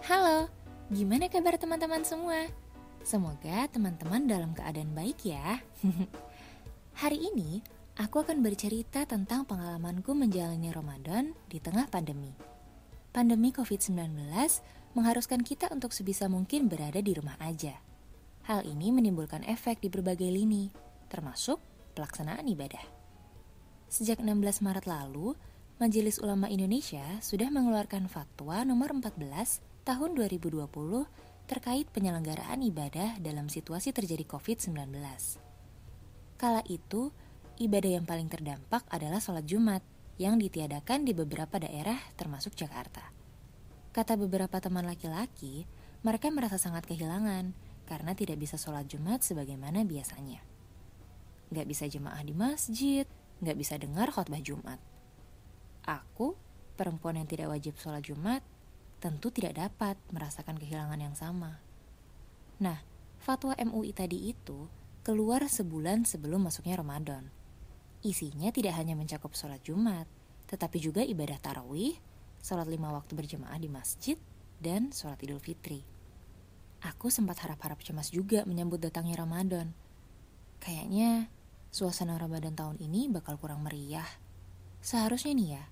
Halo, gimana kabar teman-teman semua? Semoga teman-teman dalam keadaan baik ya. Hari ini, aku akan bercerita tentang pengalamanku menjalani Ramadan di tengah pandemi. Pandemi COVID-19 mengharuskan kita untuk sebisa mungkin berada di rumah aja. Hal ini menimbulkan efek di berbagai lini, termasuk pelaksanaan ibadah. Sejak 16 Maret lalu, Majelis Ulama Indonesia sudah mengeluarkan fatwa nomor 14 tahun 2020 terkait penyelenggaraan ibadah dalam situasi terjadi COVID-19. Kala itu, ibadah yang paling terdampak adalah sholat Jumat yang ditiadakan di beberapa daerah termasuk Jakarta. Kata beberapa teman laki-laki, mereka merasa sangat kehilangan karena tidak bisa sholat Jumat sebagaimana biasanya. Gak bisa jemaah di masjid, gak bisa dengar khotbah Jumat. Aku, perempuan yang tidak wajib sholat Jumat, tentu tidak dapat merasakan kehilangan yang sama. Nah, fatwa MUI tadi itu keluar sebulan sebelum masuknya Ramadan. Isinya tidak hanya mencakup sholat Jumat, tetapi juga ibadah tarawih, sholat lima waktu berjemaah di masjid, dan sholat idul fitri. Aku sempat harap-harap cemas juga menyambut datangnya Ramadan. Kayaknya suasana Ramadan tahun ini bakal kurang meriah. Seharusnya nih ya,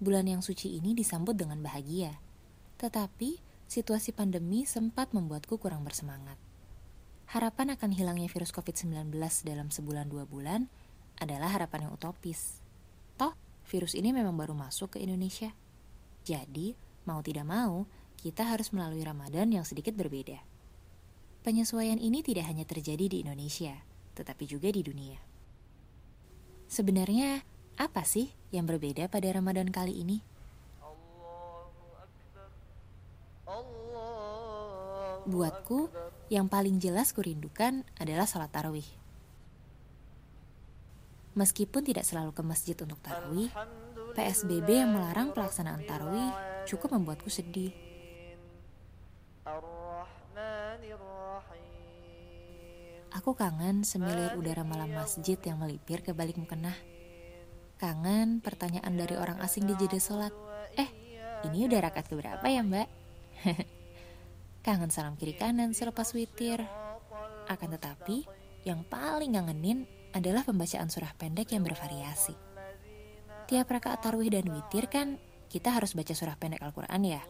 bulan yang suci ini disambut dengan bahagia. Tetapi, situasi pandemi sempat membuatku kurang bersemangat. Harapan akan hilangnya virus COVID-19 dalam sebulan dua bulan adalah harapan yang utopis. Toh, virus ini memang baru masuk ke Indonesia. Jadi, mau tidak mau, kita harus melalui Ramadan yang sedikit berbeda. Penyesuaian ini tidak hanya terjadi di Indonesia, tetapi juga di dunia. Sebenarnya, apa sih yang berbeda pada Ramadan kali ini? Buatku, yang paling jelas kurindukan adalah sholat tarawih. Meskipun tidak selalu ke masjid untuk tarawih, PSBB yang melarang pelaksanaan tarawih cukup membuatku sedih. Aku kangen semilir udara malam masjid yang melipir ke balik mukena. Kangen pertanyaan dari orang asing di jeda sholat. Eh, ini udah rakaat keberapa ya mbak? Kangen salam kiri kanan selepas witir. Akan tetapi, yang paling ngangenin adalah pembacaan surah pendek yang bervariasi. Tiap rakaat tarwih dan witir kan kita harus baca surah pendek Al-Quran ya.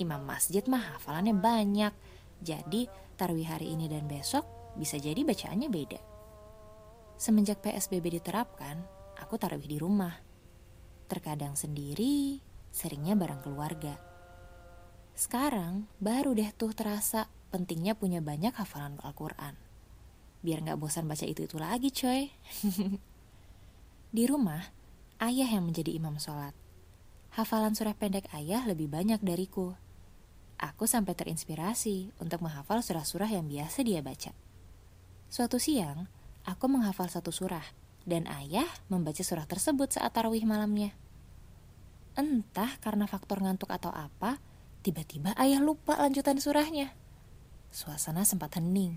Imam masjid mah hafalannya banyak, jadi tarwih hari ini dan besok bisa jadi bacaannya beda. Semenjak PSBB diterapkan, aku tarwih di rumah. Terkadang sendiri, seringnya bareng keluarga. Sekarang baru deh tuh terasa pentingnya punya banyak hafalan Al-Quran. Biar gak bosan baca itu-itu lagi coy. Di rumah, ayah yang menjadi imam sholat. Hafalan surah pendek ayah lebih banyak dariku. Aku sampai terinspirasi untuk menghafal surah-surah yang biasa dia baca. Suatu siang, aku menghafal satu surah, dan ayah membaca surah tersebut saat tarawih malamnya. Entah karena faktor ngantuk atau apa, Tiba-tiba ayah lupa lanjutan surahnya. Suasana sempat hening.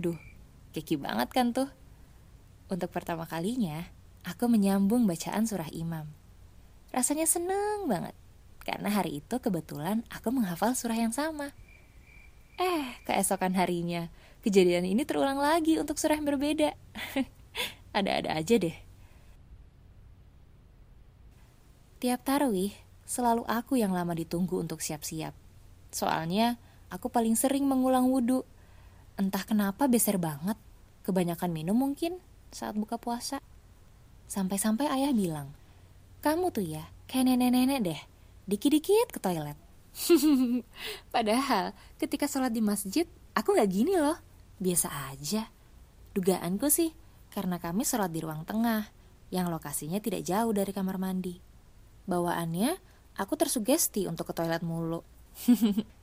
Duh, keki banget kan tuh. Untuk pertama kalinya, aku menyambung bacaan surah imam. Rasanya seneng banget, karena hari itu kebetulan aku menghafal surah yang sama. Eh, keesokan harinya, kejadian ini terulang lagi untuk surah yang berbeda. Ada-ada aja deh. Tiap tarawih, selalu aku yang lama ditunggu untuk siap-siap. Soalnya, aku paling sering mengulang wudhu. Entah kenapa beser banget, kebanyakan minum mungkin saat buka puasa. Sampai-sampai ayah bilang, kamu tuh ya kayak nenek-nenek deh, dikit-dikit ke toilet. Padahal ketika sholat di masjid, aku gak gini loh, biasa aja. Dugaanku sih, karena kami sholat di ruang tengah, yang lokasinya tidak jauh dari kamar mandi. Bawaannya, Aku tersugesti untuk ke toilet mulu.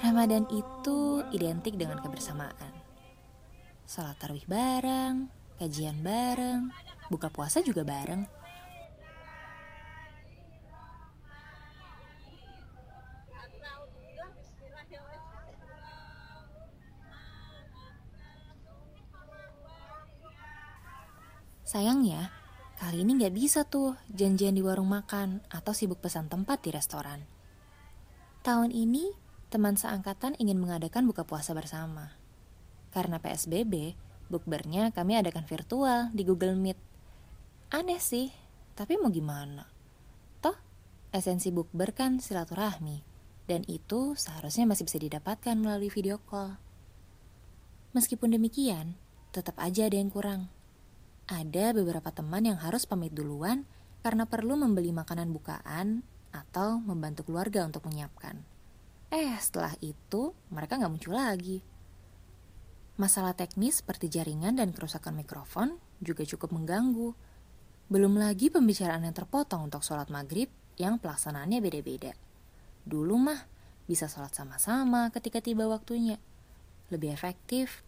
Ramadan itu identik dengan kebersamaan. Salat tarawih bareng, kajian bareng, buka puasa juga bareng. Sayangnya, kali ini nggak bisa tuh janjian di warung makan atau sibuk pesan tempat di restoran. Tahun ini, teman seangkatan ingin mengadakan buka puasa bersama. Karena PSBB, bukbernya kami adakan virtual di Google Meet. Aneh sih, tapi mau gimana? Toh, esensi bukber kan silaturahmi, dan itu seharusnya masih bisa didapatkan melalui video call. Meskipun demikian, tetap aja ada yang kurang. Ada beberapa teman yang harus pamit duluan karena perlu membeli makanan bukaan atau membantu keluarga untuk menyiapkan. Eh, setelah itu mereka nggak muncul lagi. Masalah teknis seperti jaringan dan kerusakan mikrofon juga cukup mengganggu. Belum lagi pembicaraan yang terpotong untuk sholat maghrib yang pelaksanaannya beda-beda. Dulu mah bisa sholat sama-sama ketika tiba waktunya. Lebih efektif.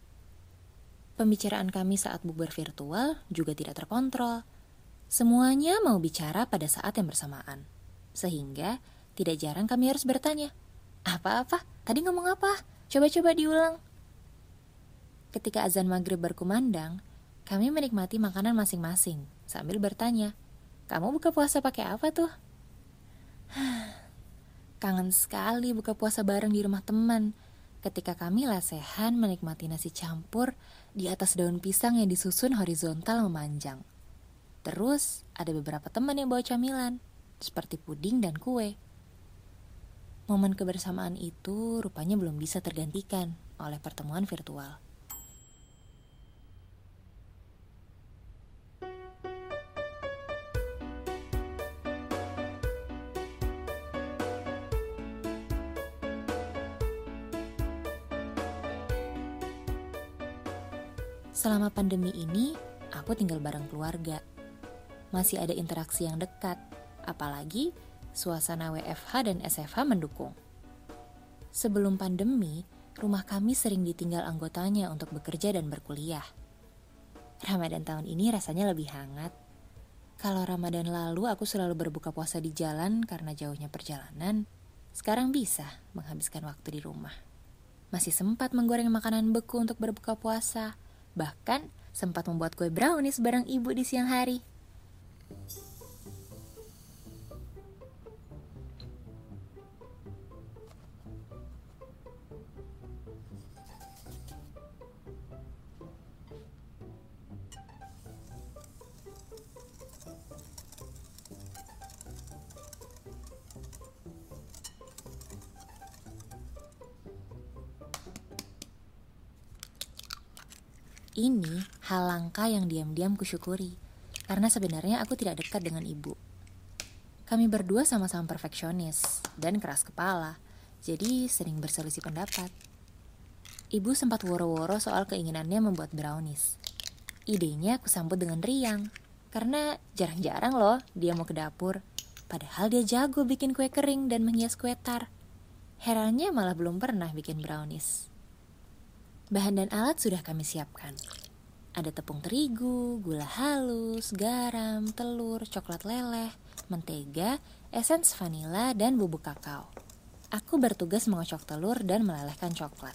Pembicaraan kami saat bukber virtual juga tidak terkontrol. Semuanya mau bicara pada saat yang bersamaan. Sehingga tidak jarang kami harus bertanya, apa-apa? Tadi ngomong apa? Coba-coba diulang. Ketika azan maghrib berkumandang, kami menikmati makanan masing-masing sambil bertanya, kamu buka puasa pakai apa tuh? Kangen sekali buka puasa bareng di rumah teman. Ketika kami lesehan menikmati nasi campur di atas daun pisang yang disusun horizontal memanjang. Terus ada beberapa teman yang bawa camilan seperti puding dan kue. Momen kebersamaan itu rupanya belum bisa tergantikan oleh pertemuan virtual. Selama pandemi ini, aku tinggal bareng keluarga. Masih ada interaksi yang dekat, Apalagi suasana WFH dan SFH mendukung. Sebelum pandemi, rumah kami sering ditinggal anggotanya untuk bekerja dan berkuliah. Ramadan tahun ini rasanya lebih hangat. Kalau Ramadan lalu aku selalu berbuka puasa di jalan karena jauhnya perjalanan, sekarang bisa menghabiskan waktu di rumah. Masih sempat menggoreng makanan beku untuk berbuka puasa, bahkan sempat membuat kue brownies bareng ibu di siang hari. Ini hal langka yang diam-diam kusyukuri, karena sebenarnya aku tidak dekat dengan ibu. Kami berdua sama-sama perfeksionis dan keras kepala, jadi sering berselisih pendapat. Ibu sempat woro-woro soal keinginannya membuat brownies. Idenya aku sambut dengan riang, karena jarang-jarang loh dia mau ke dapur. Padahal dia jago bikin kue kering dan menghias kue tar. Herannya malah belum pernah bikin brownies. Bahan dan alat sudah kami siapkan. Ada tepung terigu, gula halus, garam, telur, coklat leleh, mentega, esens vanila, dan bubuk kakao. Aku bertugas mengocok telur dan melelehkan coklat.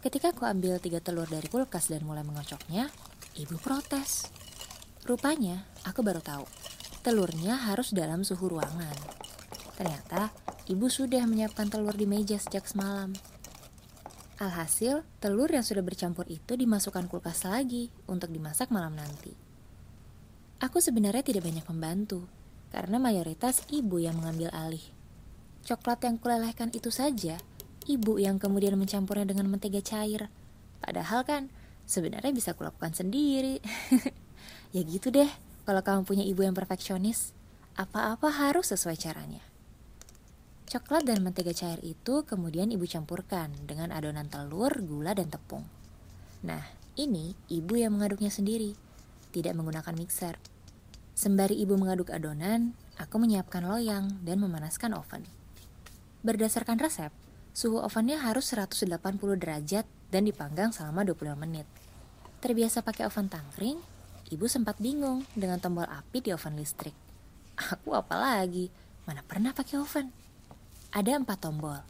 Ketika aku ambil tiga telur dari kulkas dan mulai mengocoknya, ibu protes. Rupanya, aku baru tahu, telurnya harus dalam suhu ruangan. Ternyata, ibu sudah menyiapkan telur di meja sejak semalam. Alhasil, telur yang sudah bercampur itu dimasukkan kulkas lagi untuk dimasak malam nanti. Aku sebenarnya tidak banyak membantu, karena mayoritas ibu yang mengambil alih. Coklat yang kulelehkan itu saja, ibu yang kemudian mencampurnya dengan mentega cair. Padahal kan, sebenarnya bisa kulakukan sendiri. ya gitu deh, kalau kamu punya ibu yang perfeksionis, apa-apa harus sesuai caranya. Coklat dan mentega cair itu kemudian ibu campurkan dengan adonan telur, gula, dan tepung. Nah, ini ibu yang mengaduknya sendiri, tidak menggunakan mixer. Sembari ibu mengaduk adonan, aku menyiapkan loyang dan memanaskan oven. Berdasarkan resep, suhu ovennya harus 180 derajat dan dipanggang selama 25 menit. Terbiasa pakai oven tangkring, ibu sempat bingung dengan tombol api di oven listrik. Aku apalagi, mana pernah pakai oven? Ada empat tombol.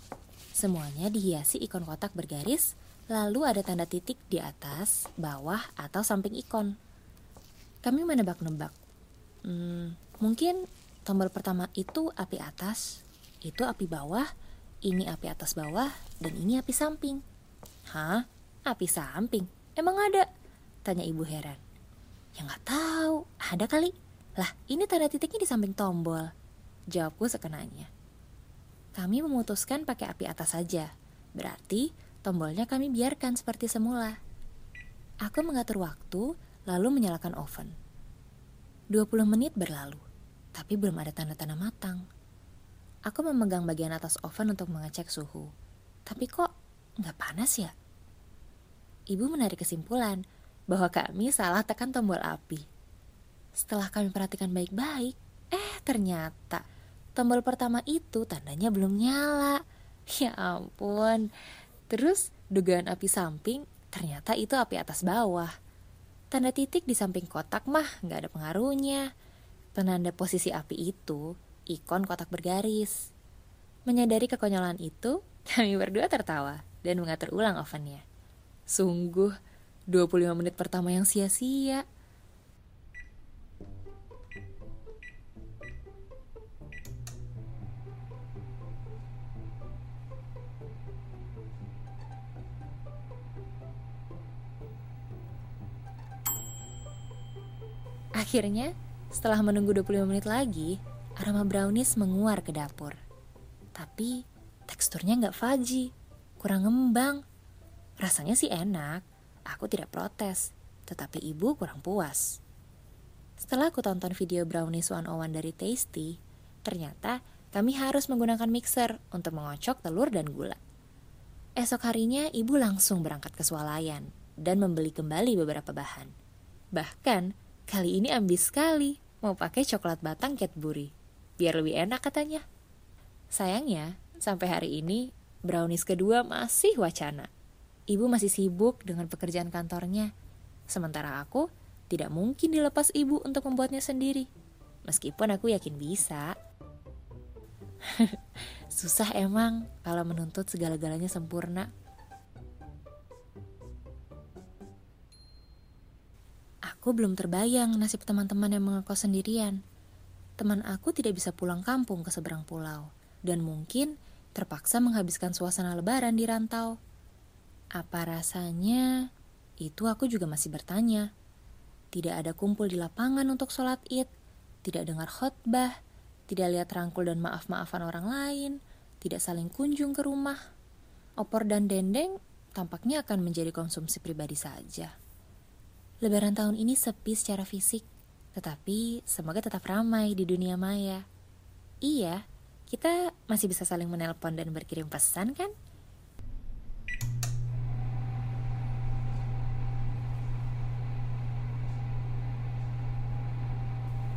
Semuanya dihiasi ikon kotak bergaris, lalu ada tanda titik di atas, bawah, atau samping ikon. Kami menebak-nebak. Hmm, mungkin tombol pertama itu api atas, itu api bawah, ini api atas bawah, dan ini api samping. Hah? Api samping? Emang ada? Tanya ibu heran. Ya nggak tahu, ada kali. Lah, ini tanda titiknya di samping tombol. Jawabku sekenanya. Kami memutuskan pakai api atas saja. Berarti tombolnya kami biarkan seperti semula. Aku mengatur waktu, lalu menyalakan oven. 20 menit berlalu, tapi belum ada tanda-tanda matang. Aku memegang bagian atas oven untuk mengecek suhu. Tapi kok nggak panas ya? Ibu menarik kesimpulan bahwa kami salah tekan tombol api. Setelah kami perhatikan baik-baik, eh ternyata tombol pertama itu tandanya belum nyala. Ya ampun. Terus dugaan api samping ternyata itu api atas bawah. Tanda titik di samping kotak mah nggak ada pengaruhnya. Penanda posisi api itu ikon kotak bergaris. Menyadari kekonyolan itu, kami berdua tertawa dan mengatur ulang ovennya. Sungguh, 25 menit pertama yang sia-sia. Akhirnya, setelah menunggu 25 menit lagi, aroma brownies menguar ke dapur. Tapi, teksturnya nggak fudgy, kurang ngembang. Rasanya sih enak, aku tidak protes, tetapi ibu kurang puas. Setelah aku tonton video brownies 101 dari Tasty, ternyata kami harus menggunakan mixer untuk mengocok telur dan gula. Esok harinya ibu langsung berangkat ke swalayan dan membeli kembali beberapa bahan. Bahkan Kali ini ambis sekali, mau pakai coklat batang Cadbury. Biar lebih enak katanya. Sayangnya, sampai hari ini, brownies kedua masih wacana. Ibu masih sibuk dengan pekerjaan kantornya. Sementara aku, tidak mungkin dilepas ibu untuk membuatnya sendiri. Meskipun aku yakin bisa. Susah emang kalau menuntut segala-galanya sempurna. Aku belum terbayang nasib teman-teman yang mengekos sendirian. Teman aku tidak bisa pulang kampung ke seberang pulau, dan mungkin terpaksa menghabiskan suasana lebaran di rantau. Apa rasanya? Itu aku juga masih bertanya. Tidak ada kumpul di lapangan untuk sholat id, tidak dengar khotbah, tidak lihat rangkul dan maaf-maafan orang lain, tidak saling kunjung ke rumah. Opor dan dendeng tampaknya akan menjadi konsumsi pribadi saja. Lebaran tahun ini sepi secara fisik, tetapi semoga tetap ramai di dunia maya. Iya, kita masih bisa saling menelpon dan berkirim pesan kan?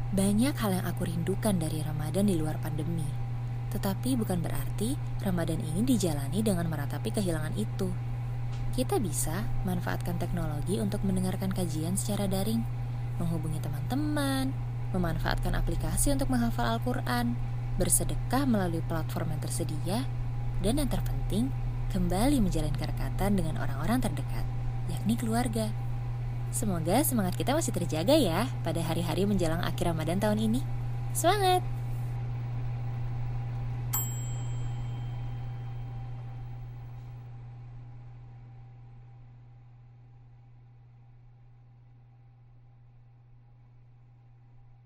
Banyak hal yang aku rindukan dari Ramadan di luar pandemi. Tetapi bukan berarti Ramadan ini dijalani dengan meratapi kehilangan itu. Kita bisa manfaatkan teknologi untuk mendengarkan kajian secara daring, menghubungi teman-teman, memanfaatkan aplikasi untuk menghafal Al-Quran, bersedekah melalui platform yang tersedia, dan yang terpenting, kembali menjalin kedekatan dengan orang-orang terdekat, yakni keluarga. Semoga semangat kita masih terjaga ya pada hari-hari menjelang akhir Ramadan tahun ini. Semangat!